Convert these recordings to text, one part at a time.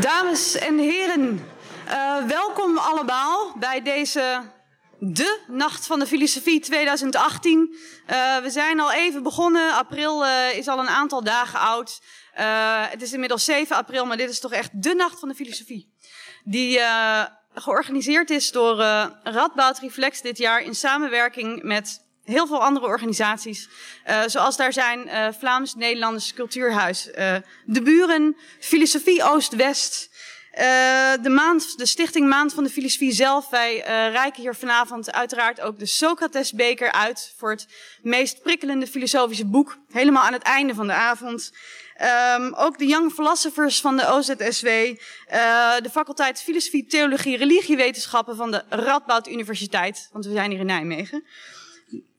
Dames en heren, uh, welkom allemaal bij deze de Nacht van de Filosofie 2018. Uh, we zijn al even begonnen. April uh, is al een aantal dagen oud. het is inmiddels 7 april, maar dit is toch echt de Nacht van de Filosofie. Die georganiseerd is door Radboud Reflex dit jaar in samenwerking met heel veel andere organisaties. Uh, zoals daar zijn uh, Vlaams-Nederlands Cultuurhuis, uh, De Buren, Filosofie Oost-West, de, de Stichting Maand van de Filosofie zelf. Wij reiken hier vanavond uiteraard ook de Socrates-beker uit voor het meest prikkelende filosofische boek. Helemaal aan het einde van de avond. Um, ook de Young Philosophers van de OZSW, de faculteit Filosofie, Theologie, Religiewetenschappen van de Radboud Universiteit, want we zijn hier in Nijmegen.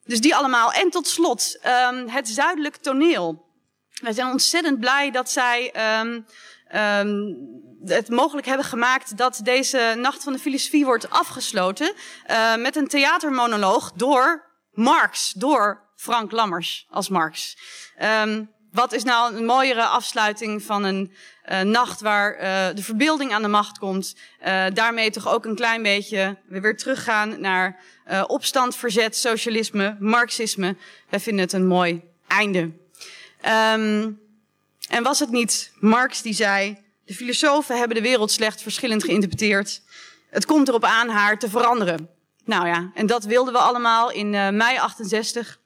Dus die allemaal. En tot slot, um, het zuidelijk toneel. Wij zijn ontzettend blij dat zij um, um, het mogelijk hebben gemaakt dat deze Nacht van de Filosofie wordt afgesloten uh, met een theatermonoloog door Marx, door Frank Lammers als Marx. Wat is nou een mooiere afsluiting van een uh, nacht waar uh, de verbeelding aan de macht komt. Uh, daarmee toch ook een klein beetje we weer teruggaan naar opstand, verzet, socialisme, marxisme. Wij vinden het een mooi einde. Um, en was het niet Marx die zei, de filosofen hebben de wereld slecht verschillend geïnterpreteerd. Het komt erop aan haar te veranderen. Nou ja, en dat wilden we allemaal in mei 68.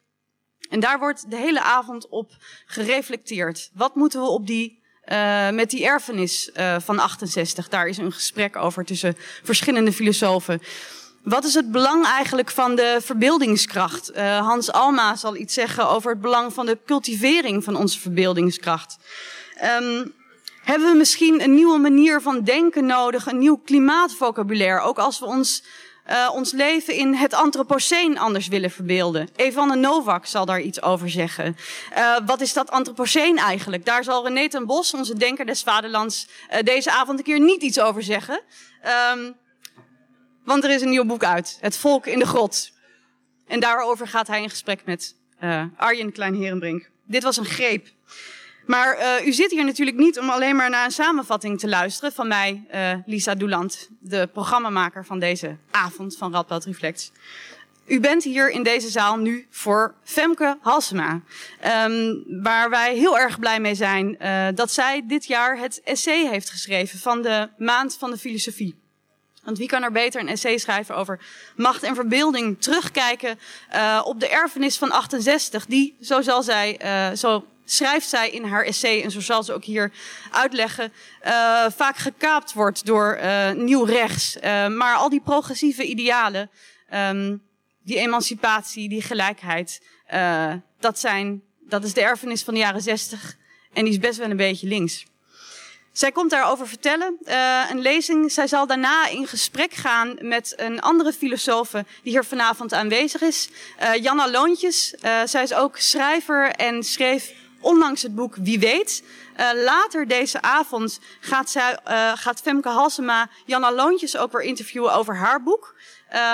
En daar wordt de hele avond op gereflecteerd. Wat moeten we op die uh, met die erfenis uh, van 68. Daar is een gesprek over tussen verschillende filosofen. Wat is het belang eigenlijk van de verbeeldingskracht? Uh, Hans Alma zal iets zeggen over het belang van de cultivering van onze verbeeldingskracht. Um, hebben we misschien een nieuwe manier van denken nodig, een nieuw klimaatvocabulaire, ook als we ons uh, ons leven in het antropoceen anders willen verbeelden. Evanne Novak zal daar iets over zeggen. Uh, wat is dat antropoceen eigenlijk? Daar zal René ten Bos, onze denker des vaderlands, uh, deze avond een keer niet iets over zeggen. Um, want er is een nieuw boek uit, Het Volk in de Grot. En daarover gaat hij in gesprek met Arjen Klein-Herenbrink. Dit was een greep. Maar uh, u zit hier natuurlijk niet om alleen maar naar een samenvatting te luisteren van mij, uh, Lisa Doeland, de programmamaker van deze avond van Radboud Reflex. U bent hier in deze zaal nu voor Femke Halsema, um, waar wij heel erg blij mee zijn uh, dat zij dit jaar het essay heeft geschreven van de Maand van de Filosofie. Want wie kan er beter een essay schrijven over macht en verbeelding, terugkijken uh, op de erfenis van 68, die, zo zal zij, uh, zo schrijft zij in haar essay, en zo zal ze ook hier uitleggen, uh, vaak gekaapt wordt door uh, nieuw rechts. Uh, maar al die progressieve idealen, um, die emancipatie, die gelijkheid, dat, zijn, dat is de erfenis van de jaren zestig en die is best wel een beetje links. Zij komt daarover vertellen, een lezing. Zij zal daarna in gesprek gaan met een andere filosoof die hier vanavond aanwezig is. Janna Loontjes. Zij is ook schrijver en schreef ondanks het boek Wie weet. Uh, later deze avond gaat, zij, uh, gaat Femke Halsema Janna Loontjes ook weer interviewen over haar boek.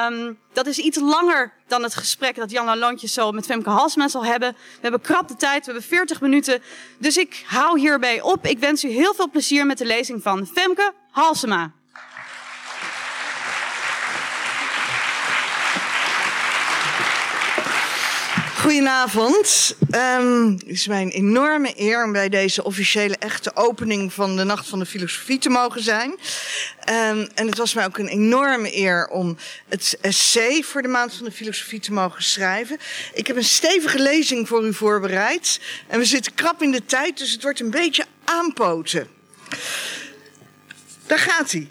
Um, dat is iets langer dan het gesprek dat Janna Loontjes zo met Femke Halsema zal hebben. We hebben krap de tijd, we hebben 40 minuten. Dus ik hou hierbij op. Ik wens u heel veel plezier met de lezing van Femke Halsema. Goedenavond. Um, het is mijn enorme eer om bij deze officiële echte opening van de Nacht van de Filosofie te mogen zijn. Um, en het was mij ook een enorme eer om het essay voor de Maand van de Filosofie te mogen schrijven. Ik heb een stevige lezing voor u voorbereid. En we zitten krap in de tijd, dus het wordt een beetje aanpoten. Daar gaat hij.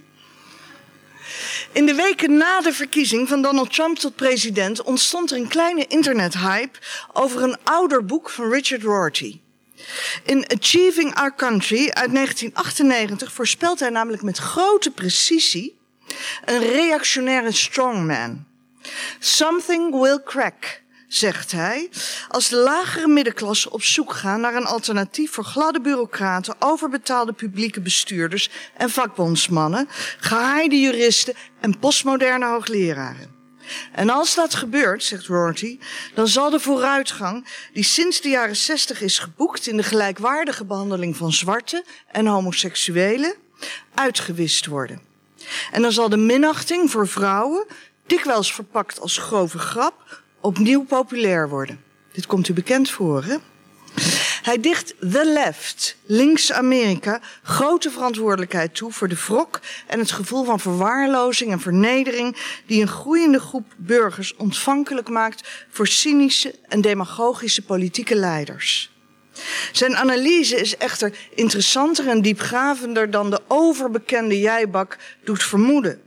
In de weken na de verkiezing van Donald Trump tot president ontstond er een kleine internethype over een ouder boek van Richard Rorty. In Achieving Our Country uit 1998 voorspelt hij namelijk met grote precisie een reactionaire strongman. Something will crack zegt hij, als de lagere middenklasse op zoek gaan naar een alternatief voor gladde bureaucraten, overbetaalde publieke bestuurders en vakbondsmannen, gehaaide juristen en postmoderne hoogleraren. En als dat gebeurt, zegt Rorty, dan zal de vooruitgang die sinds de jaren zestig is geboekt in de gelijkwaardige behandeling van zwarte en homoseksuelen, uitgewist worden. En dan zal de minachting voor vrouwen, dikwijls verpakt als grove grap, opnieuw populair worden. Dit komt u bekend voor, hè? Hij dicht The Left, links Amerika, grote verantwoordelijkheid toe voor de wrok en het gevoel van verwaarlozing en vernedering die een groeiende groep burgers ontvankelijk maakt voor cynische en demagogische politieke leiders. Zijn analyse is echter interessanter en diepgravender dan de overbekende jijbak doet vermoeden.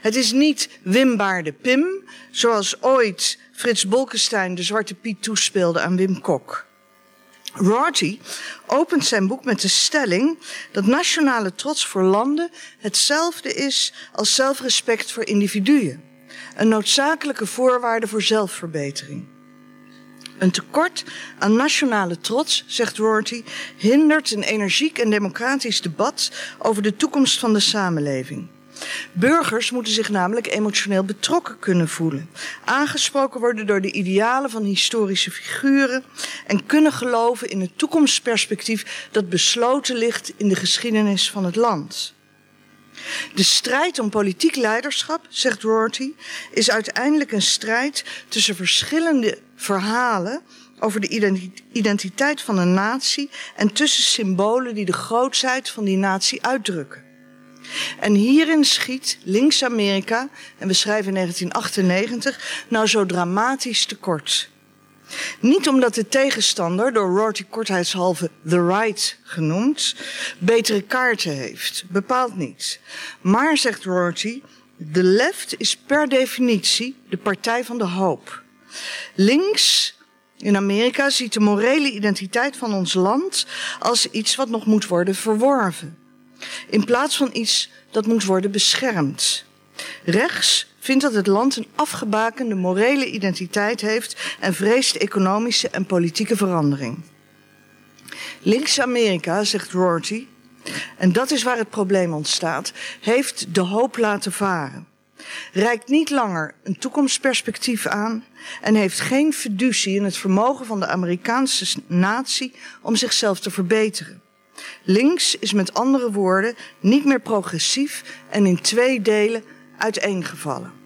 Het is niet Wim Baarde Pim, zoals ooit Frits Bolkestein de Zwarte Piet toespeelde aan Wim Kok. Rorty opent zijn boek met de stelling dat nationale trots voor landen hetzelfde is als zelfrespect voor individuen. Een noodzakelijke voorwaarde voor zelfverbetering. Een tekort aan nationale trots, zegt Rorty, hindert een energiek en democratisch debat over de toekomst van de samenleving. Burgers moeten zich namelijk emotioneel betrokken kunnen voelen, aangesproken worden door de idealen van historische figuren en kunnen geloven in het toekomstperspectief dat besloten ligt in de geschiedenis van het land. De strijd om politiek leiderschap, zegt Rorty, is uiteindelijk een strijd tussen verschillende verhalen over de identiteit van een natie en tussen symbolen die de grootsheid van die natie uitdrukken. En hierin schiet links-Amerika, en we schrijven 1998, nou zo dramatisch tekort. Niet omdat de tegenstander, door Rorty kortheidshalve the right genoemd, betere kaarten heeft. Bepaald niet. Maar, zegt Rorty, de left is per definitie de partij van de hoop. Links in Amerika ziet de morele identiteit van ons land als iets wat nog moet worden verworven. In plaats van iets dat moet worden beschermd. Rechts vindt dat het land een afgebakende morele identiteit heeft en vreest economische en politieke verandering. Links-Amerika, zegt Rorty, en dat is waar het probleem ontstaat, heeft de hoop laten varen. Reikt niet langer een toekomstperspectief aan en heeft geen fiducie in het vermogen van de Amerikaanse natie om zichzelf te verbeteren. Links is met andere woorden niet meer progressief en in twee delen uiteengevallen.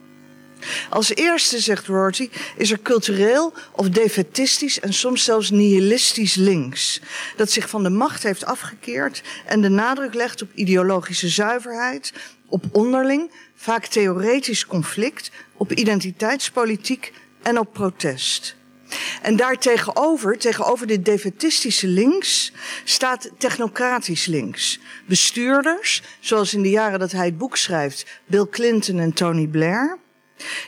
Als eerste, zegt Rorty, is er cultureel of defetistisch en soms zelfs nihilistisch links. Dat zich van de macht heeft afgekeerd en de nadruk legt op ideologische zuiverheid, op onderling, vaak theoretisch conflict, op identiteitspolitiek en op protest. En daartegenover, tegenover dit defetistische links, staat technocratisch links. Bestuurders, zoals in de jaren dat hij het boek schrijft, Bill Clinton en Tony Blair,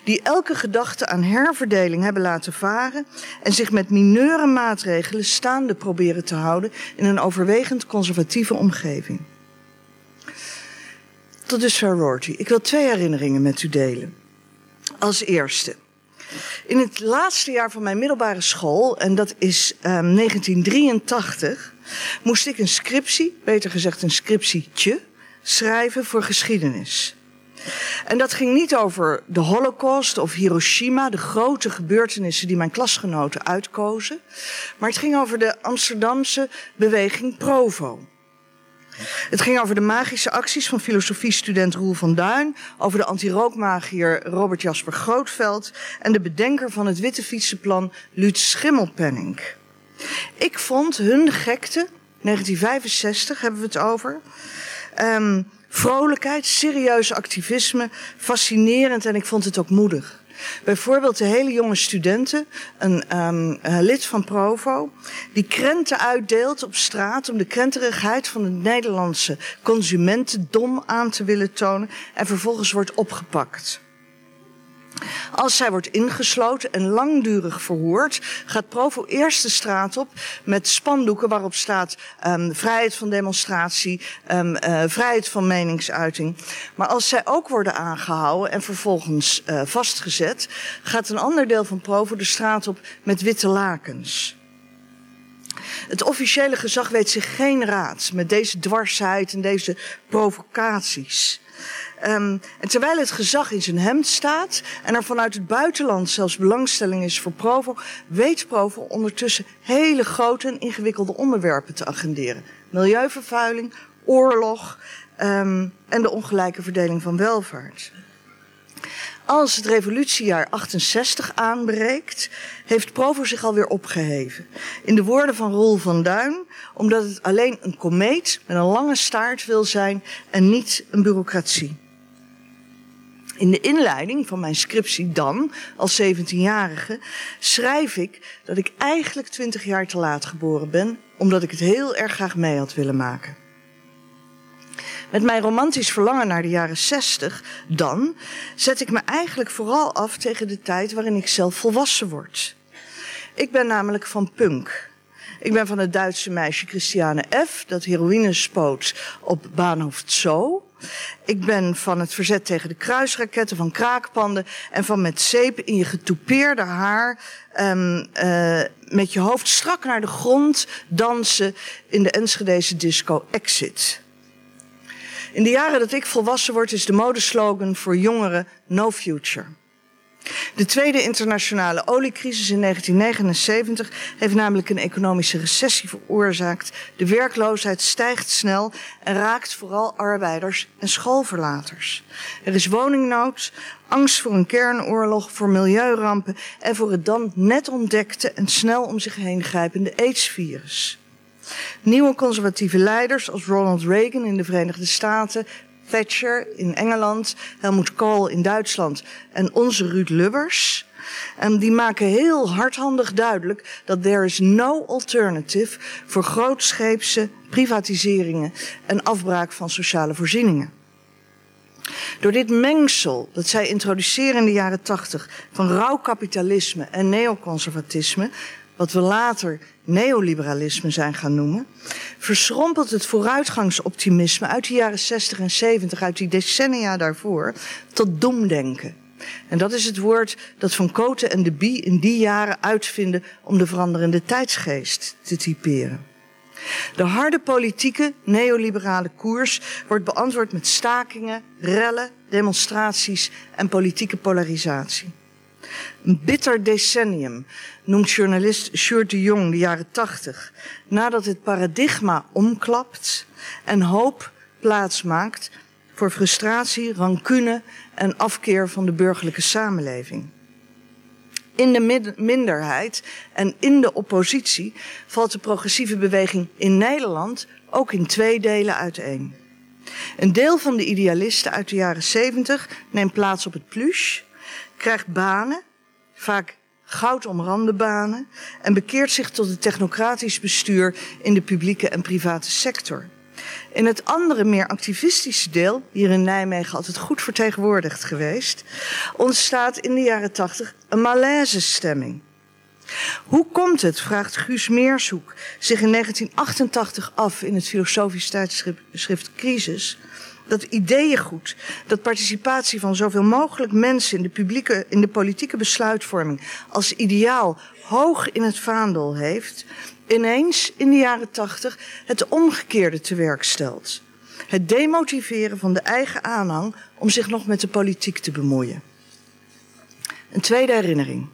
die elke gedachte aan herverdeling hebben laten varen en zich met mineure maatregelen staande proberen te houden in een overwegend conservatieve omgeving. Tot dusver Rorty. Ik wil twee herinneringen met u delen. Als eerste. In het laatste jaar van mijn middelbare school, en dat is um, 1983, moest ik een scriptie, beter gezegd een scriptietje, schrijven voor geschiedenis. En dat ging niet over de Holocaust of Hiroshima, de grote gebeurtenissen die mijn klasgenoten uitkozen, maar het ging over de Amsterdamse beweging Provo. Het ging over de magische acties van filosofiestudent Roel van Duin, over de anti-rookmagier Robert Jasper Grootveld en de bedenker van het witte fietsenplan Luut Schimmelpenning. Ik vond hun gekte, 1965 hebben we het over, um, vrolijkheid, serieus activisme, fascinerend en ik vond het ook moedig. Bijvoorbeeld de hele jonge studenten, een um, lid van Provo, die krenten uitdeelt op straat om de krenterigheid van het Nederlandse consumentendom aan te willen tonen en vervolgens wordt opgepakt. Als zij wordt ingesloten en langdurig verhoord, gaat Provo eerst de straat op met spandoeken waarop staat um, vrijheid van demonstratie, um, uh, vrijheid van meningsuiting. Maar als zij ook worden aangehouden en vervolgens uh, vastgezet, gaat een ander deel van Provo de straat op met witte lakens. Het officiële gezag weet zich geen raad met deze dwarsheid en deze provocaties. Um, en terwijl het gezag in zijn hemd staat en er vanuit het buitenland zelfs belangstelling is voor Provo, weet Provo ondertussen hele grote en ingewikkelde onderwerpen te agenderen. Milieuvervuiling, oorlog, um, en de ongelijke verdeling van welvaart. Als het revolutiejaar 68 aanbreekt, heeft Provo zich alweer opgeheven. In de woorden van Roel van Duin, omdat het alleen een komeet met een lange staart wil zijn en niet een bureaucratie. In de inleiding van mijn scriptie dan, als 17-jarige, schrijf ik dat ik eigenlijk 20 jaar te laat geboren ben, omdat ik het heel erg graag mee had willen maken. Met mijn romantisch verlangen naar de jaren 60 dan zet ik me eigenlijk vooral af tegen de tijd waarin ik zelf volwassen word. Ik ben namelijk van punk. Ik ben van het Duitse meisje Christiane F. dat heroïne spoot op Bahnhof Zoo. Ik ben van het verzet tegen de kruisraketten, van kraakpanden en van met zeep in je getoupeerde haar um, uh, met je hoofd strak naar de grond dansen in de Enschedese disco Exit. In de jaren dat ik volwassen word is de modeslogan voor jongeren No Future. De tweede internationale oliecrisis in 1979 heeft namelijk een economische recessie veroorzaakt. De werkloosheid stijgt snel en raakt vooral arbeiders en schoolverlaters. Er is woningnood, angst voor een kernoorlog, voor milieurampen en voor het dan net ontdekte en snel om zich heen grijpende AIDS-virus. Nieuwe conservatieve leiders als Ronald Reagan in de Verenigde Staten, Thatcher in Engeland, Helmut Kohl in Duitsland en onze Ruud Lubbers. En die maken heel hardhandig duidelijk dat there is no alternative voor grootscheepse privatiseringen en afbraak van sociale voorzieningen. Door dit mengsel dat zij introduceren in de jaren tachtig van rauw kapitalisme en neoconservatisme, wat we later neoliberalisme zijn gaan noemen, verschrompelt het vooruitgangsoptimisme uit de jaren 60 en 70, uit die decennia daarvoor, tot doemdenken. En dat is het woord dat Van Koten en de Bie in die jaren uitvinden om de veranderende tijdsgeest te typeren. De harde politieke neoliberale koers wordt beantwoord met stakingen, rellen, demonstraties en politieke polarisatie. Een bitter decennium, noemt journalist Sjoerd de Jong de jaren tachtig. Nadat het paradigma omklapt en hoop plaatsmaakt voor frustratie, rancune en afkeer van de burgerlijke samenleving. In de minderheid en in de oppositie valt de progressieve beweging in Nederland ook in twee delen uiteen. Een deel van de idealisten uit de jaren 70 neemt plaats op het pluche krijgt banen, vaak goudomrande banen, en bekeert zich tot het technocratisch bestuur in de publieke en private sector. In het andere, meer activistische deel, hier in Nijmegen altijd goed vertegenwoordigd geweest, ontstaat in de jaren tachtig een malaise-stemming. Hoe komt het, vraagt Guus Meershoek zich in 1988 af in het filosofisch tijdschrift Crisis, dat ideeëngoed, dat participatie van zoveel mogelijk mensen in de, publieke, in de politieke besluitvorming als ideaal hoog in het vaandel heeft, ineens in de jaren tachtig het omgekeerde te werk stelt. Het demotiveren van de eigen aanhang om zich nog met de politiek te bemoeien. Een tweede herinnering.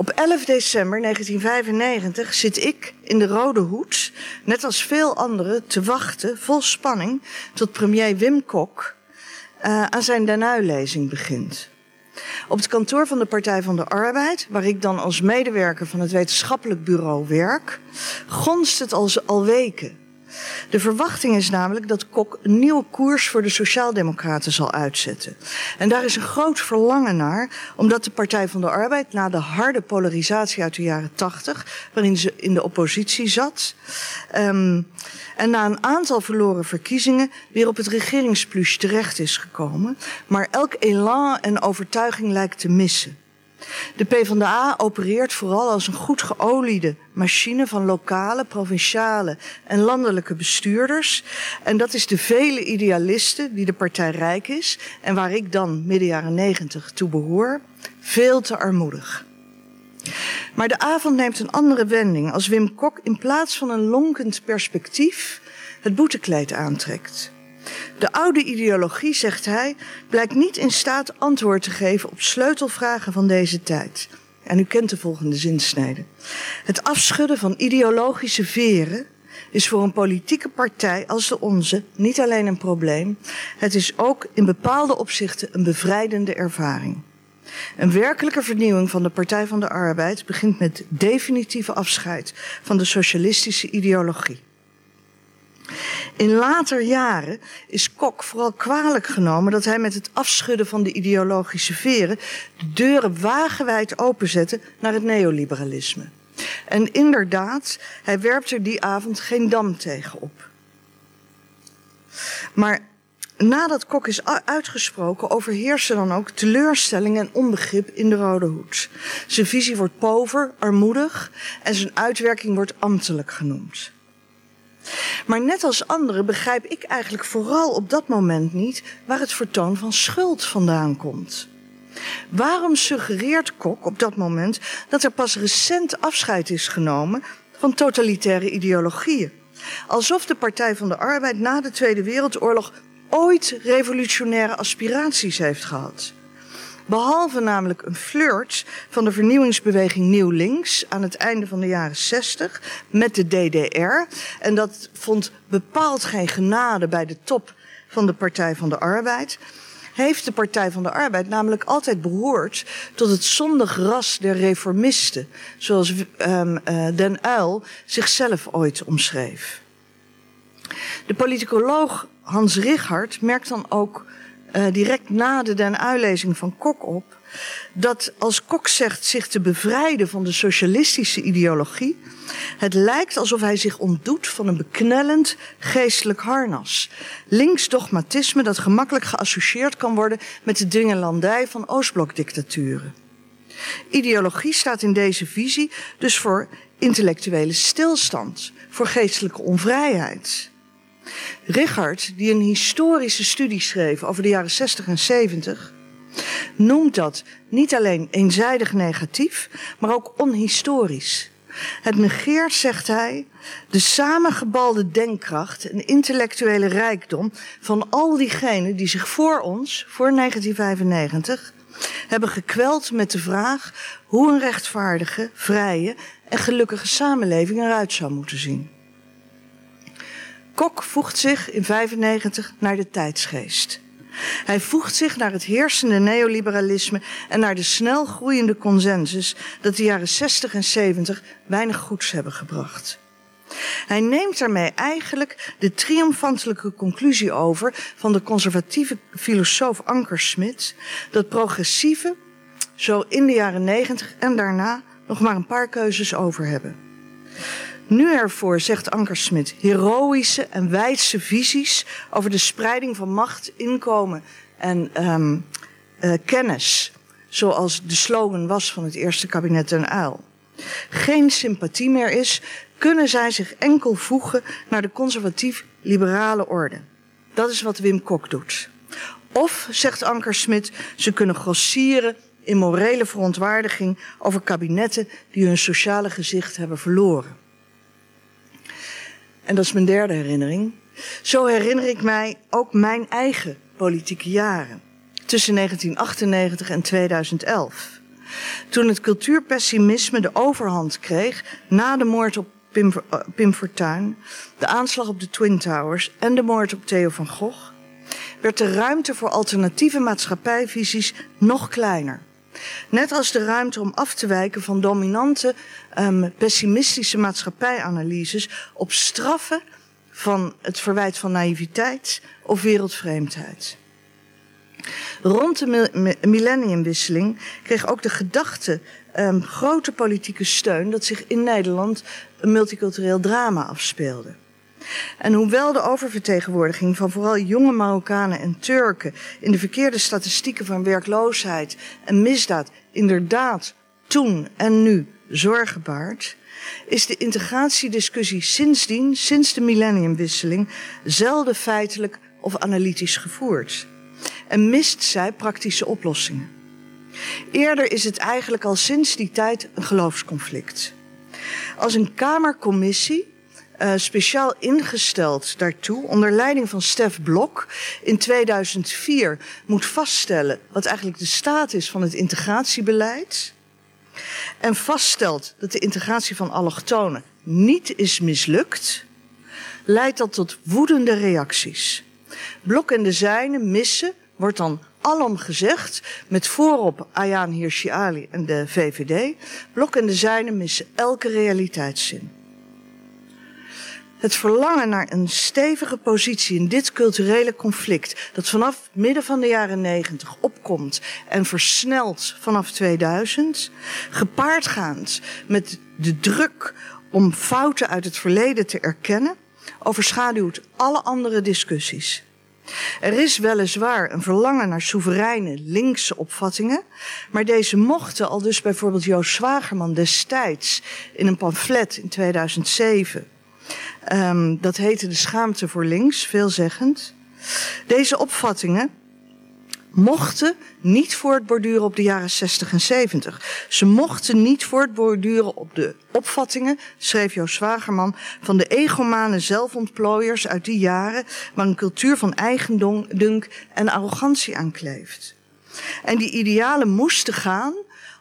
Op 11 december 1995 zit ik in de Rode Hoed, net als veel anderen, te wachten, vol spanning, tot premier Wim Kok uh, aan zijn Danuilezing begint. Op het kantoor van de Partij van de Arbeid, waar ik dan als medewerker van het wetenschappelijk bureau werk, gonst het al, al weken. De verwachting is namelijk dat Kok een nieuwe koers voor de Sociaaldemocraten zal uitzetten. En daar is een groot verlangen naar, omdat de Partij van de Arbeid na de harde polarisatie uit de jaren tachtig, waarin ze in de oppositie zat, um, en na een aantal verloren verkiezingen weer op het regeringspluche terecht is gekomen, maar elk elan en overtuiging lijkt te missen. De PvdA opereert vooral als een goed geoliede machine van lokale, provinciale en landelijke bestuurders. En dat is de vele idealisten die de partij rijk is en waar ik dan midden jaren negentig toe behoor, veel te armoedig. Maar de avond neemt een andere wending als Wim Kok in plaats van een lonkend perspectief het boetekleed aantrekt. De oude ideologie, zegt hij, blijkt niet in staat antwoord te geven op sleutelvragen van deze tijd. En u kent de volgende zinsnede. Het afschudden van ideologische veren is voor een politieke partij als de onze niet alleen een probleem, het is ook in bepaalde opzichten een bevrijdende ervaring. Een werkelijke vernieuwing van de Partij van de Arbeid begint met definitieve afscheid van de socialistische ideologie. In later jaren is Kok vooral kwalijk genomen dat hij met het afschudden van de ideologische veren de deuren wagenwijd openzette naar het neoliberalisme. En inderdaad, hij werpt er die avond geen dam tegen op. Maar nadat Kok is uitgesproken, overheersen dan ook teleurstelling en onbegrip in de Rode Hoed. Zijn visie wordt pover, armoedig en zijn uitwerking wordt ambtelijk genoemd. Maar net als anderen begrijp ik eigenlijk vooral op dat moment niet waar het vertoon van schuld vandaan komt. Waarom suggereert Kok op dat moment dat er pas recent afscheid is genomen van totalitaire ideologieën? Alsof de Partij van de Arbeid na de Tweede Wereldoorlog ooit revolutionaire aspiraties heeft gehad. Behalve namelijk een flirt van de vernieuwingsbeweging Nieuw Links aan het einde van de jaren 60 met de DDR. En dat vond bepaald geen genade bij de top van de Partij van de Arbeid. Heeft de Partij van de Arbeid namelijk altijd behoord tot het zondig ras der reformisten, zoals um, uh, Den Uyl zichzelf ooit omschreef. De politicoloog Hans Richard merkt dan ook uh, direct na de den uitlezing van Kok op dat als Kok zegt zich te bevrijden van de socialistische ideologie, het lijkt alsof hij zich ontdoet van een beknellend geestelijk harnas. Links dogmatisme dat gemakkelijk geassocieerd kan worden met de dwingelandij van Oostblokdictaturen. Ideologie staat in deze visie dus voor intellectuele stilstand, voor geestelijke onvrijheid. Richard, die een historische studie schreef over de jaren 60 en 70, noemt dat niet alleen eenzijdig negatief, maar ook onhistorisch. Het negeert, zegt hij, de samengebalde denkkracht en intellectuele rijkdom van al diegenen die zich voor ons, voor 1995, hebben gekweld met de vraag hoe een rechtvaardige, vrije en gelukkige samenleving eruit zou moeten zien. Kok voegt zich in 95 naar de tijdsgeest. Hij voegt zich naar het heersende neoliberalisme en naar de snel groeiende consensus dat de jaren 60 en 70 weinig goeds hebben gebracht. Hij neemt daarmee eigenlijk de triomfantelijke conclusie over van de conservatieve filosoof Anker Smit dat progressieve zo in de jaren 90 en daarna nog maar een paar keuzes over hebben. Nu ervoor, zegt Ankersmit, heroïsche en wijdse visies over de spreiding van macht, inkomen en um, uh, kennis. Zoals de slogan was van het eerste kabinet Den Uil. Geen sympathie meer is, kunnen zij zich enkel voegen naar de conservatief-liberale orde. Dat is wat Wim Kok doet. Of, zegt Ankersmit, ze kunnen grossieren in morele verontwaardiging over kabinetten die hun sociale gezicht hebben verloren. En dat is mijn derde herinnering. Zo herinner ik mij ook mijn eigen politieke jaren. Tussen 1998 en 2011. Toen het cultuurpessimisme de overhand kreeg na de moord op Pim, uh, Pim Fortuyn, de aanslag op de Twin Towers en de moord op Theo van Gogh, werd de ruimte voor alternatieve maatschappijvisies nog kleiner. Net als de ruimte om af te wijken van dominante um, pessimistische maatschappijanalyses op straffen van het verwijt van naïviteit of wereldvreemdheid. Rond de millenniumwisseling kreeg ook de gedachte um, grote politieke steun dat zich in Nederland een multicultureel drama afspeelde. En hoewel de oververtegenwoordiging van vooral jonge Marokkanen en Turken in de verkeerde statistieken van werkloosheid en misdaad inderdaad toen en nu zorgen baart, is de integratiediscussie sindsdien, sinds de millenniumwisseling, zelden feitelijk of analytisch gevoerd. En mist zij praktische oplossingen. Eerder is het eigenlijk al sinds die tijd een geloofsconflict. Als een Kamercommissie uh, speciaal ingesteld daartoe, onder leiding van Stef Blok, in 2004 moet vaststellen wat eigenlijk de staat is van het integratiebeleid. En vaststelt dat de integratie van allochtonen niet is mislukt, leidt dat tot woedende reacties. Blok en de zijnen missen, wordt dan alom gezegd, met voorop Ayaan Hirsi Ali en de VVD, Blok en de zijnen missen elke realiteitszin. Het verlangen naar een stevige positie in dit culturele conflict, dat vanaf midden van de jaren negentig opkomt en versnelt vanaf 2000, gepaardgaand met de druk om fouten uit het verleden te erkennen, overschaduwt alle andere discussies. Er is weliswaar een verlangen naar soevereine linkse opvattingen, maar deze mochten al dus bijvoorbeeld Joost Zwagerman destijds in een pamflet in 2007 Um, dat heette de schaamte voor links, veelzeggend. Deze opvattingen mochten niet voortborduren op de jaren 60 en 70. Ze mochten niet voortborduren op de opvattingen, schreef Joost Zwagerman, van de egomane zelfontplooiers uit die jaren waar een cultuur van eigendunk en arrogantie aan kleeft. En die idealen moesten gaan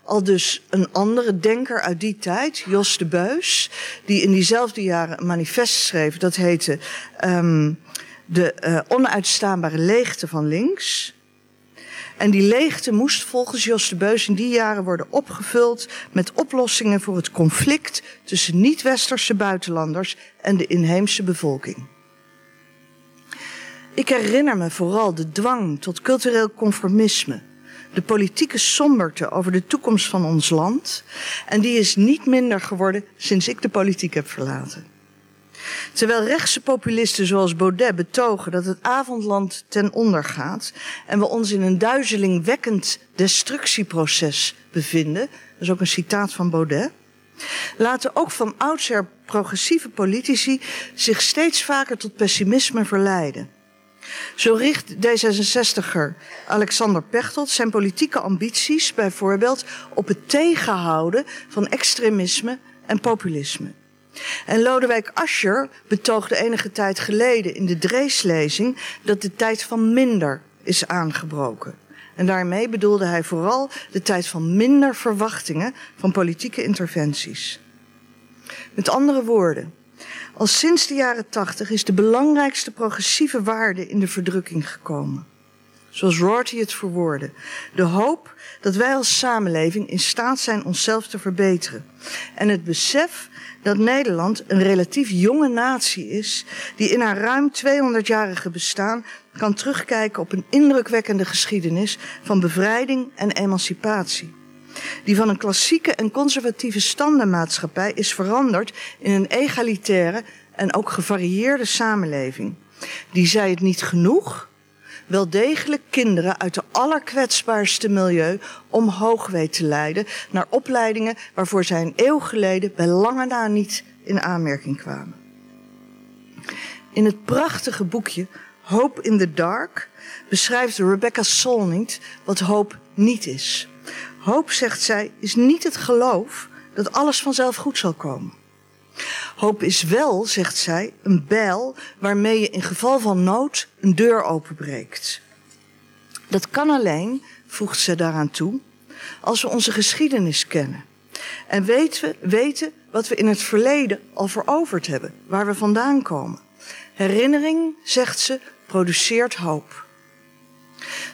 al dus een andere denker uit die tijd, Jos de Beus, die in diezelfde jaren een manifest schreef. Dat heette um, De uh, onuitstaanbare leegte van links. En die leegte moest volgens Jos de Beus in die jaren worden opgevuld met oplossingen voor het conflict tussen niet-westerse buitenlanders en de inheemse bevolking. Ik herinner me vooral de dwang tot cultureel conformisme de politieke somberte over de toekomst van ons land. En die is niet minder geworden sinds ik de politiek heb verlaten. Terwijl rechtse populisten zoals Baudet betogen dat het avondland ten onder gaat en we ons in een duizelingwekkend destructieproces bevinden, dat is ook een citaat van Baudet, laten ook van oudsher progressieve politici zich steeds vaker tot pessimisme verleiden. Zo richt D66er Alexander Pechtold zijn politieke ambities bijvoorbeeld op het tegenhouden van extremisme en populisme. En Lodewijk Asscher betoogde enige tijd geleden in de Dreeslezing dat de tijd van minder is aangebroken. En daarmee bedoelde hij vooral de tijd van minder verwachtingen van politieke interventies. Met andere woorden, al sinds de jaren tachtig is de belangrijkste progressieve waarde in de verdrukking gekomen. Zoals Rorty het verwoordde. De hoop dat wij als samenleving in staat zijn onszelf te verbeteren. En het besef dat Nederland een relatief jonge natie is, die in haar ruim 200-jarige bestaan kan terugkijken op een indrukwekkende geschiedenis van bevrijding en emancipatie. Die van een klassieke en conservatieve standenmaatschappij is veranderd in een egalitaire en ook gevarieerde samenleving. Die zei het niet genoeg, wel degelijk kinderen uit de allerkwetsbaarste milieu omhoog weet te leiden naar opleidingen waarvoor zij een eeuw geleden bij lange na niet in aanmerking kwamen. In het prachtige boekje Hope in the Dark beschrijft Rebecca Solnit wat hoop niet is. Hoop, zegt zij, is niet het geloof dat alles vanzelf goed zal komen. Hoop is wel, zegt zij, een bijl waarmee je in geval van nood een deur openbreekt. Dat kan alleen, voegt ze daaraan toe, als we onze geschiedenis kennen. En weten, weten wat we in het verleden al veroverd hebben, waar we vandaan komen. Herinnering, zegt ze, produceert hoop.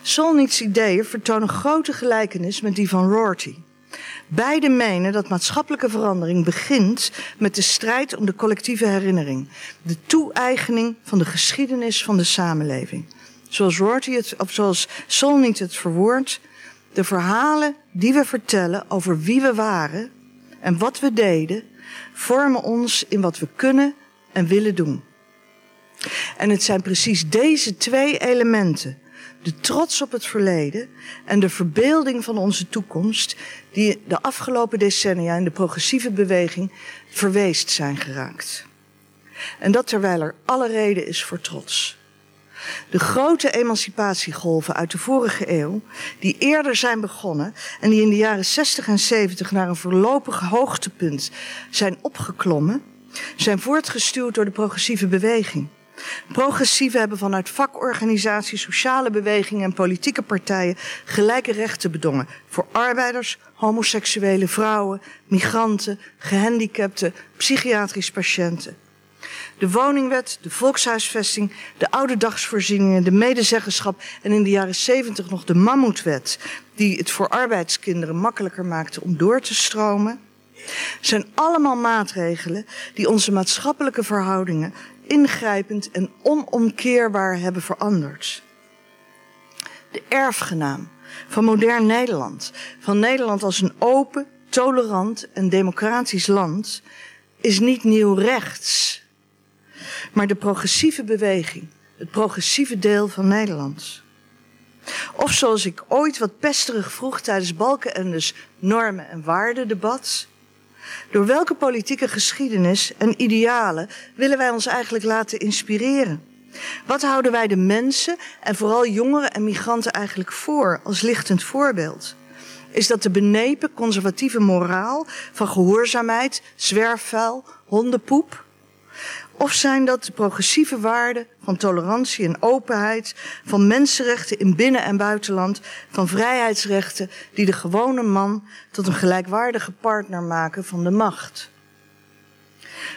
Solnit's ideeën vertonen grote gelijkenis met die van Rorty. Beide menen dat maatschappelijke verandering begint met de strijd om de collectieve herinnering, de toe-eigening van de geschiedenis van de samenleving. Zoals Rorty het, of zoals Solnit het verwoordt, de verhalen die we vertellen over wie we waren en wat we deden, vormen ons in wat we kunnen en willen doen. En het zijn precies deze twee elementen de trots op het verleden en de verbeelding van onze toekomst, die de afgelopen decennia in de progressieve beweging verweest zijn geraakt. En dat terwijl er alle reden is voor trots. De grote emancipatiegolven uit de vorige eeuw, die eerder zijn begonnen en die in de jaren 60 en 70 naar een voorlopig hoogtepunt zijn opgeklommen, zijn voortgestuurd door de progressieve beweging. Progressieven hebben vanuit vakorganisaties, sociale bewegingen en politieke partijen gelijke rechten bedongen voor arbeiders, homoseksuele vrouwen, migranten, gehandicapten, psychiatrische patiënten. De woningwet, de volkshuisvesting, de oude dagsvoorzieningen, de medezeggenschap en in de jaren 70 nog de mammoetwet, die het voor arbeidskinderen makkelijker maakte om door te stromen, zijn allemaal maatregelen die onze maatschappelijke verhoudingen ingrijpend en onomkeerbaar hebben veranderd. De erfgenaam van modern Nederland, van Nederland als een open, tolerant en democratisch land, is niet nieuw rechts, maar de progressieve beweging, het progressieve deel van Nederland. Of zoals ik ooit wat pesterig vroeg tijdens Balken en dus normen- en waardendebat. Door welke politieke geschiedenis en idealen willen wij ons eigenlijk laten inspireren? Wat houden wij de mensen en vooral jongeren en migranten eigenlijk voor als lichtend voorbeeld? Is dat de benepen conservatieve moraal van gehoorzaamheid, zwerfvuil, hondenpoep? Of zijn dat de progressieve waarden van tolerantie en openheid, van mensenrechten in binnen- en buitenland, van vrijheidsrechten die de gewone man tot een gelijkwaardige partner maken van de macht?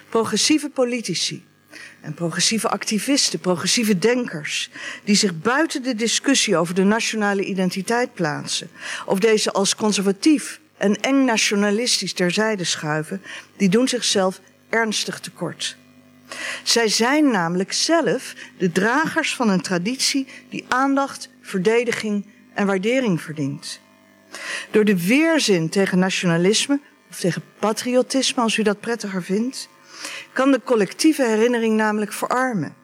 Progressieve politici en progressieve activisten, progressieve denkers, die zich buiten de discussie over de nationale identiteit plaatsen, of deze als conservatief en eng nationalistisch terzijde schuiven, die doen zichzelf ernstig tekort. Zij zijn namelijk zelf de dragers van een traditie die aandacht, verdediging en waardering verdient. Door de weerzin tegen nationalisme, of tegen patriotisme als u dat prettiger vindt, kan de collectieve herinnering namelijk verarmen.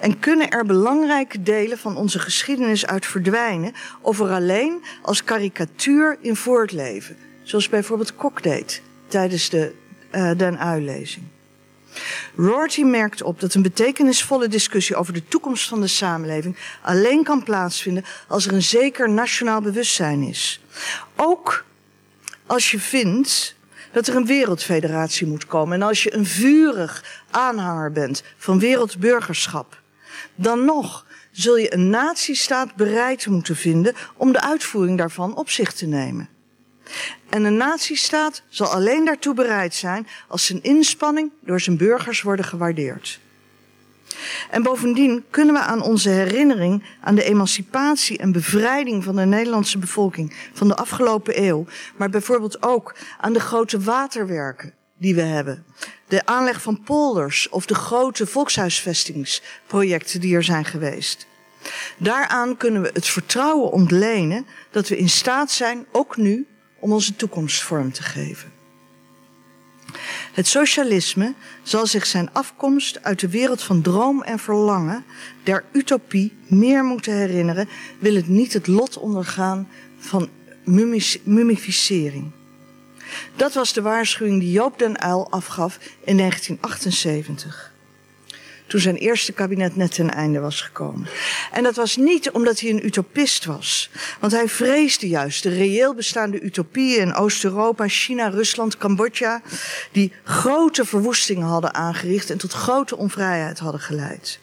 En kunnen er belangrijke delen van onze geschiedenis uit verdwijnen of er alleen als karikatuur in voortleven. Zoals bijvoorbeeld Kok deed tijdens de uh, Den Uil-lezing. Rorty merkt op dat een betekenisvolle discussie over de toekomst van de samenleving alleen kan plaatsvinden als er een zeker nationaal bewustzijn is. Ook als je vindt dat er een wereldfederatie moet komen en als je een vurig aanhanger bent van wereldburgerschap, dan nog zul je een natiestaat bereid moeten vinden om de uitvoering daarvan op zich te nemen. En een natiestaat zal alleen daartoe bereid zijn als zijn inspanning door zijn burgers worden gewaardeerd. En bovendien kunnen we aan onze herinnering aan de emancipatie en bevrijding van de Nederlandse bevolking van de afgelopen eeuw, maar bijvoorbeeld ook aan de grote waterwerken die we hebben, de aanleg van polders of de grote volkshuisvestingsprojecten die er zijn geweest. Daaraan kunnen we het vertrouwen ontlenen dat we in staat zijn, ook nu, om onze toekomst vorm te geven. Het socialisme zal zich zijn afkomst uit de wereld van droom en verlangen, der utopie, meer moeten herinneren, wil het niet het lot ondergaan van mumificering. Dat was de waarschuwing die Joop den Uyl afgaf in 1978 toen zijn eerste kabinet net ten einde was gekomen. En dat was niet omdat hij een utopist was. Want hij vreesde juist de reëel bestaande utopieën in Oost-Europa, China, Rusland, Cambodja, die grote verwoestingen hadden aangericht en tot grote onvrijheid hadden geleid.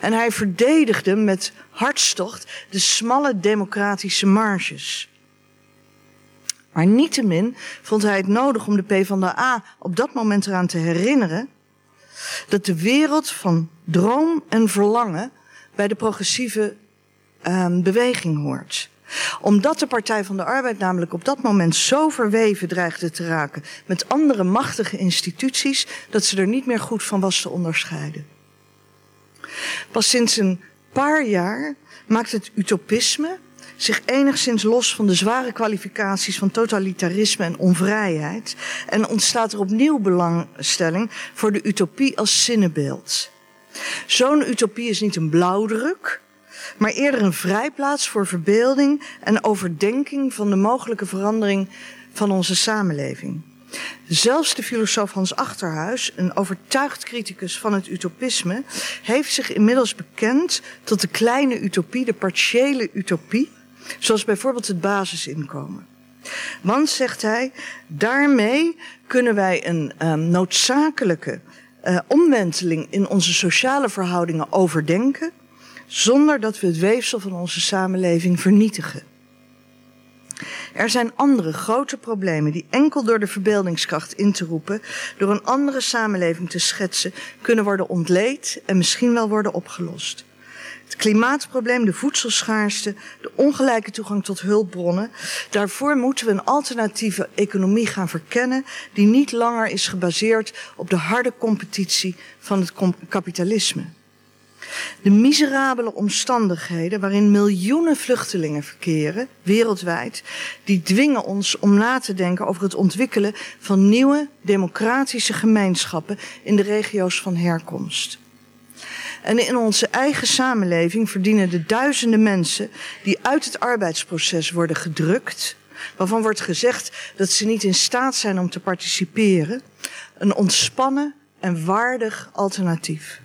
En hij verdedigde met hartstocht de smalle democratische marges. Maar niettemin vond hij het nodig om de PvdA op dat moment eraan te herinneren dat de wereld van droom en verlangen bij de progressieve um, beweging hoort. Omdat de Partij van de Arbeid namelijk op dat moment zo verweven dreigde te raken met andere machtige instituties, dat ze er niet meer goed van was te onderscheiden. Pas sinds een paar jaar maakt het utopisme zich enigszins los van de zware kwalificaties van totalitarisme en onvrijheid en ontstaat er opnieuw belangstelling voor de utopie als zinnenbeeld. Zo'n utopie is niet een blauwdruk, maar eerder een vrijplaats voor verbeelding en overdenking van de mogelijke verandering van onze samenleving. Zelfs de filosoof Hans Achterhuis, een overtuigd criticus van het utopisme, heeft zich inmiddels bekend tot de kleine utopie, de partiële utopie, Zoals bijvoorbeeld het basisinkomen. Want, zegt hij, daarmee kunnen wij een um, noodzakelijke uh, omwenteling in onze sociale verhoudingen overdenken, zonder dat we het weefsel van onze samenleving vernietigen. Er zijn andere grote problemen die enkel door de verbeeldingskracht in te roepen, door een andere samenleving te schetsen, kunnen worden ontleed en misschien wel worden opgelost. Het klimaatprobleem, de voedselschaarste, de ongelijke toegang tot hulpbronnen. Daarvoor moeten we een alternatieve economie gaan verkennen die niet langer is gebaseerd op de harde competitie van het kapitalisme. De miserabele omstandigheden waarin miljoenen vluchtelingen verkeren, wereldwijd, die dwingen ons om na te denken over het ontwikkelen van nieuwe democratische gemeenschappen in de regio's van herkomst. En in onze eigen samenleving verdienen de duizenden mensen die uit het arbeidsproces worden gedrukt, waarvan wordt gezegd dat ze niet in staat zijn om te participeren, een ontspannen en waardig alternatief.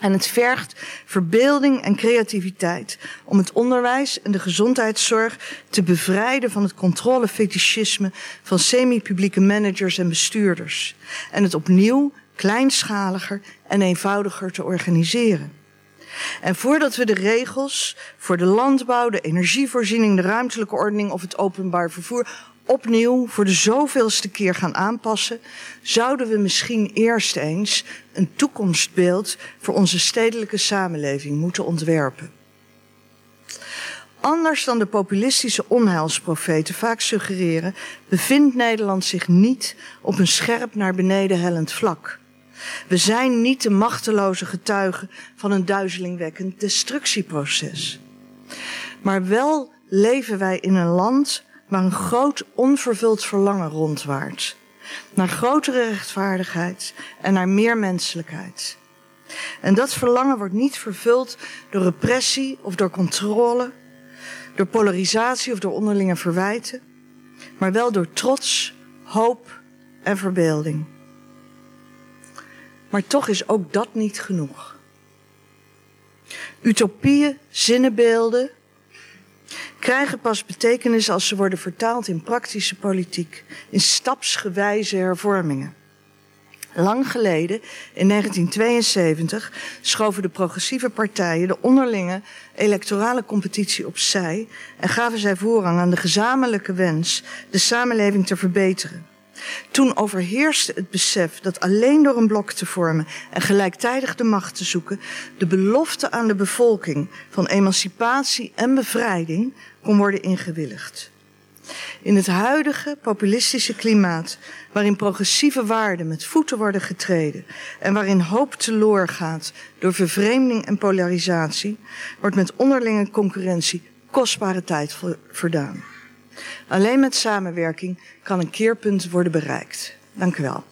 En het vergt verbeelding en creativiteit om het onderwijs en de gezondheidszorg te bevrijden van het controlefetischisme van semi-publieke managers en bestuurders. En het opnieuw kleinschaliger en eenvoudiger te organiseren. En voordat we de regels voor de landbouw, de energievoorziening, de ruimtelijke ordening of het openbaar vervoer opnieuw voor de zoveelste keer gaan aanpassen, zouden we misschien eerst eens een toekomstbeeld voor onze stedelijke samenleving moeten ontwerpen. Anders dan de populistische onheilsprofeten vaak suggereren, bevindt Nederland zich niet op een scherp naar beneden hellend vlak. We zijn niet de machteloze getuigen van een duizelingwekkend destructieproces. Maar wel leven wij in een land waar een groot onvervuld verlangen rondwaart. Naar grotere rechtvaardigheid en naar meer menselijkheid. En dat verlangen wordt niet vervuld door repressie of door controle, door polarisatie of door onderlinge verwijten, maar wel door trots, hoop en verbeelding. Maar toch is ook dat niet genoeg. Utopieën, zinnenbeelden krijgen pas betekenis als ze worden vertaald in praktische politiek, in stapsgewijze hervormingen. Lang geleden, in 1972, schoven de progressieve partijen de onderlinge electorale competitie opzij en gaven zij voorrang aan de gezamenlijke wens de samenleving te verbeteren. Toen overheerste het besef dat alleen door een blok te vormen en gelijktijdig de macht te zoeken, de belofte aan de bevolking van emancipatie en bevrijding kon worden ingewilligd. In het huidige populistische klimaat, waarin progressieve waarden met voeten worden getreden en waarin hoop teloor gaat door vervreemding en polarisatie, wordt met onderlinge concurrentie kostbare tijd verdaan. Alleen met samenwerking kan een keerpunt worden bereikt. Dank u wel.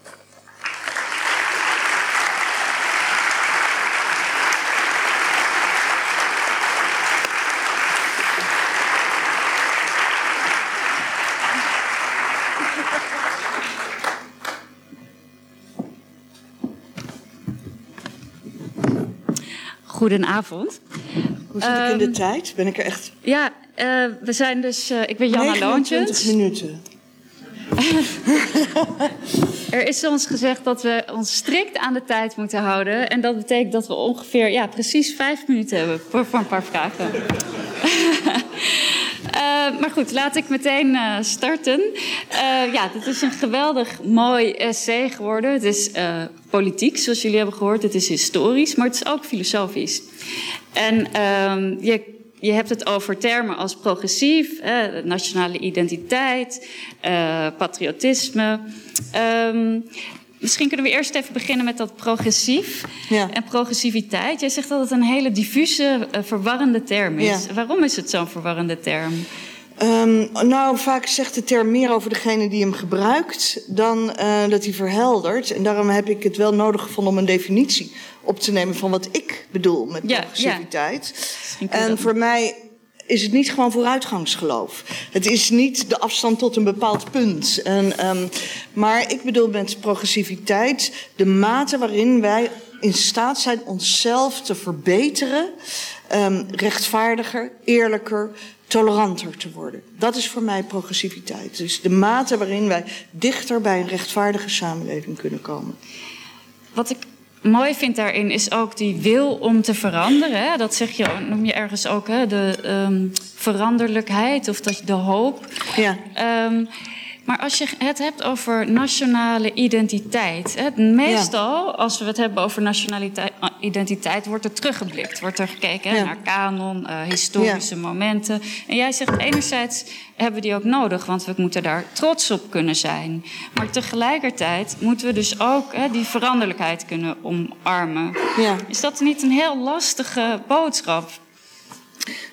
Goedenavond. Hoe zit ik in de ehm, tijd? Ben ik er echt... Ja, uh, we zijn dus... Uh, ik ben Janna Loontjens. 20 minuten. er is ons gezegd dat we ons strikt aan de tijd moeten houden. En dat betekent dat we ongeveer ja, precies vijf minuten hebben voor, voor een paar vragen. Uh, maar goed, laat ik meteen uh, starten. Uh, ja, dit is een geweldig mooi essay geworden. Het is politiek, zoals jullie hebben gehoord. Het is historisch, maar het is ook filosofisch. En ehm, je, je hebt het over termen als progressief, nationale identiteit, patriotisme. Um, Misschien kunnen we eerst even beginnen met dat progressief ja. en progressiviteit. Jij zegt dat het een hele diffuse, uh, verwarrende term is. Waarom is het zo'n verwarrende term? Um, nou, vaak zegt de term meer over degene die hem gebruikt dan uh, dat hij verheldert. En daarom heb ik het wel nodig gevonden om een definitie op te nemen van wat ik bedoel met progressiviteit. Ja, en voor mij is het niet gewoon vooruitgangsgeloof. Het is niet de afstand tot een bepaald punt. En, um, maar ik bedoel met progressiviteit de mate waarin wij in staat zijn onszelf te verbeteren, um, rechtvaardiger, eerlijker, toleranter te worden. Dat is voor mij progressiviteit. Dus de mate waarin wij dichter bij een rechtvaardige samenleving kunnen komen. Wat ik mooi vind daarin is ook die wil om te veranderen. Hè? Dat zeg je, noem je ergens ook, hè? de um, veranderlijkheid of dat, de hoop. Ja. Um, maar als je het hebt over nationale identiteit. Meestal, als we het hebben over nationale identiteit, wordt er teruggeblikt. Wordt er gekeken naar kanon, uh, historische momenten. En jij zegt enerzijds hebben we die ook nodig, want we moeten daar trots op kunnen zijn. Maar tegelijkertijd moeten we dus ook hè, die veranderlijkheid kunnen omarmen. Is dat niet een heel lastige boodschap?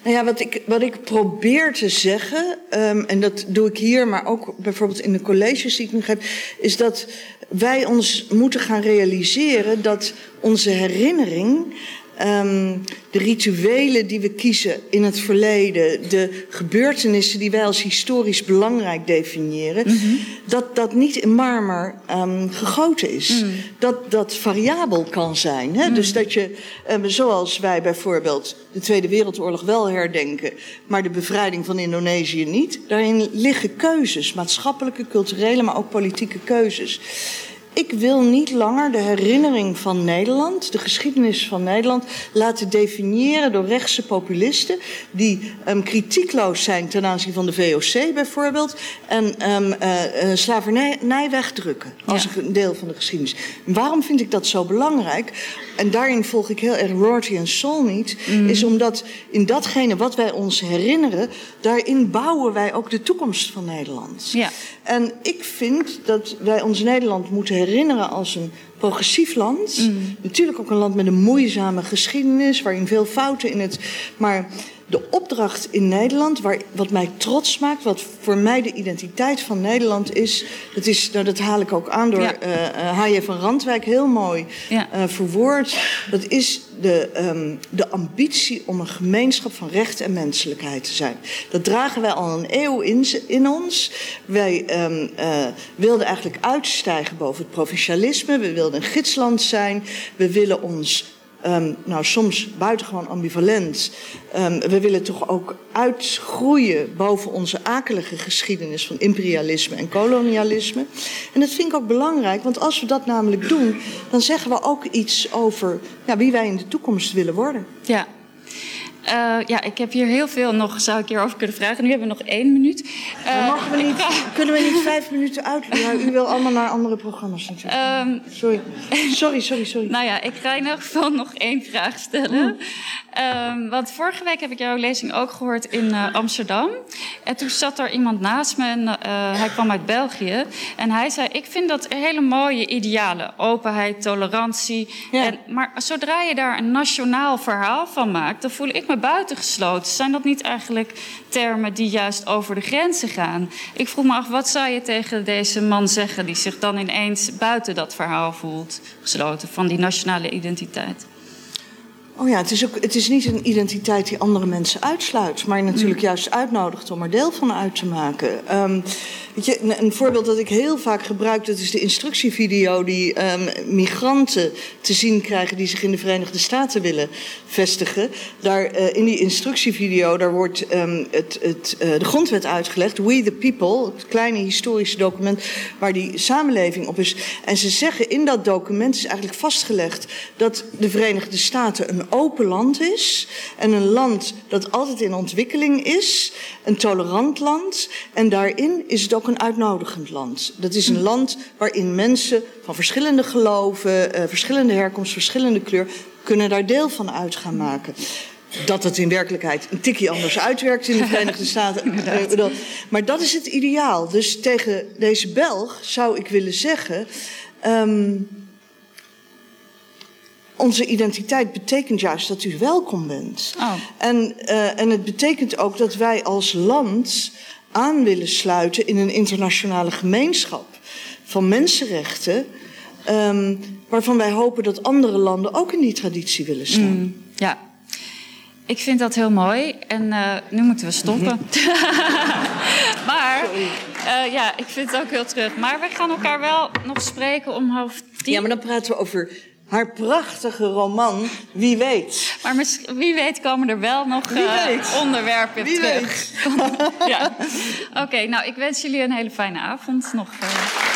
Nou ja, wat ik, wat ik probeer te zeggen, um, en dat doe ik hier, maar ook bijvoorbeeld in de colleges die ik nu geef, is dat wij ons moeten gaan realiseren dat onze herinnering Um, de rituelen die we kiezen in het verleden, de gebeurtenissen die wij als historisch belangrijk definiëren, mm -hmm. dat dat niet in marmer um, gegoten is. Mm. Dat dat variabel kan zijn. Hè? Mm. Dus dat je, um, zoals wij bijvoorbeeld de Tweede Wereldoorlog wel herdenken, maar de bevrijding van Indonesië niet, daarin liggen keuzes, maatschappelijke, culturele, maar ook politieke keuzes. Ik wil niet langer de herinnering van Nederland, de geschiedenis van Nederland, laten definiëren door rechtse populisten die um, kritiekloos zijn ten aanzien van de VOC bijvoorbeeld en um, uh, uh, slavernij wegdrukken als ja. een deel van de geschiedenis. Waarom vind ik dat zo belangrijk? En daarin volg ik heel erg Rorty en Sol niet, mm. is omdat in datgene wat wij ons herinneren, daarin bouwen wij ook de toekomst van Nederland. Ja. En ik vind dat wij ons Nederland moeten herinneren als een progressief land. Mm. Natuurlijk ook een land met een moeizame geschiedenis, waarin veel fouten in het. Maar de opdracht in Nederland, waar, wat mij trots maakt, wat voor mij de identiteit van Nederland is, dat, is, nou, dat haal ik ook aan door ja. uh, uh, van Randwijk heel mooi ja. uh, verwoord. Dat is de, um, de ambitie om een gemeenschap van recht en menselijkheid te zijn. Dat dragen wij al een eeuw in, in ons. Wij um, wilden eigenlijk uitstijgen boven het provincialisme. We wilden een gidsland zijn. We willen ons um, nou, soms buitengewoon ambivalent. Um, we willen toch ook uitgroeien boven onze akelige geschiedenis van imperialisme en kolonialisme. En dat vind ik ook belangrijk, want als we dat namelijk doen, dan zeggen we ook iets over ja, wie wij in de toekomst willen worden. Ja, uh, ja, ik heb hier heel veel nog, zou ik hierover kunnen vragen. Nu hebben we nog één minuut. Uh, mogen we niet, kunnen we niet vijf minuten uit? Ja, u wil allemaal naar andere programma's natuurlijk. Um, sorry. sorry, sorry, sorry. nou ja, ik ga in elk geval nog één vraag stellen. Um, want vorige week heb ik jouw lezing ook gehoord in uh, Amsterdam. En toen zat er iemand naast me en hij kwam uit België. En hij zei, ik vind dat hele mooie idealen. Openheid, tolerantie. Ja. En, maar zodra je daar een nationaal verhaal van maakt... dan voel ik me buitengesloten. Zijn dat niet eigenlijk termen die juist over de grenzen gaan? Ik vroeg me af, wat zou je tegen deze man zeggen... die zich dan ineens buiten dat verhaal voelt gesloten... van die nationale identiteit? Oh ja, het is, ook, het is niet een identiteit die andere mensen uitsluit, maar natuurlijk mm. juist uitnodigt om er deel van uit te maken. Um, weet je, een, een, voorbeeld dat ik heel vaak gebruik, dat is de instructievideo die um, migranten te zien krijgen die zich in de Verenigde Staten willen vestigen. Daar, uh, in die instructievideo daar wordt um, het, het, uh, de grondwet uitgelegd, We the People, het kleine historische document waar die samenleving op is. En ze zeggen in dat document is eigenlijk vastgelegd dat de Verenigde Staten een open land is en een land dat altijd in ontwikkeling is, een tolerant land en daarin is het ook een uitnodigend land. Dat is een land waarin mensen van verschillende geloven, uh, verschillende herkomst, verschillende kleur kunnen daar deel van uit gaan maken. Dat het in werkelijkheid een tikje anders uitwerkt in de Verenigde Staten. maar dat is het ideaal. Dus tegen deze Belg zou ik willen zeggen. Um, onze identiteit betekent juist dat u welkom bent. Oh. En, uh, en het betekent ook dat wij als land aan willen sluiten in een internationale gemeenschap van mensenrechten. Um, waarvan wij hopen dat andere landen ook in die traditie willen staan. Mm, ja, ik vind dat heel mooi. En uh, nu moeten we stoppen. maar uh, ja, ik vind het ook heel terug. Maar we gaan elkaar wel nog spreken om half tien. Ja, maar dan praten we over haar prachtige roman, wie weet. Maar wie weet komen er wel nog uh, onderwerpen wie terug. Weet. ja. Oké, okay, nou ik wens jullie een hele fijne avond nog. Uh...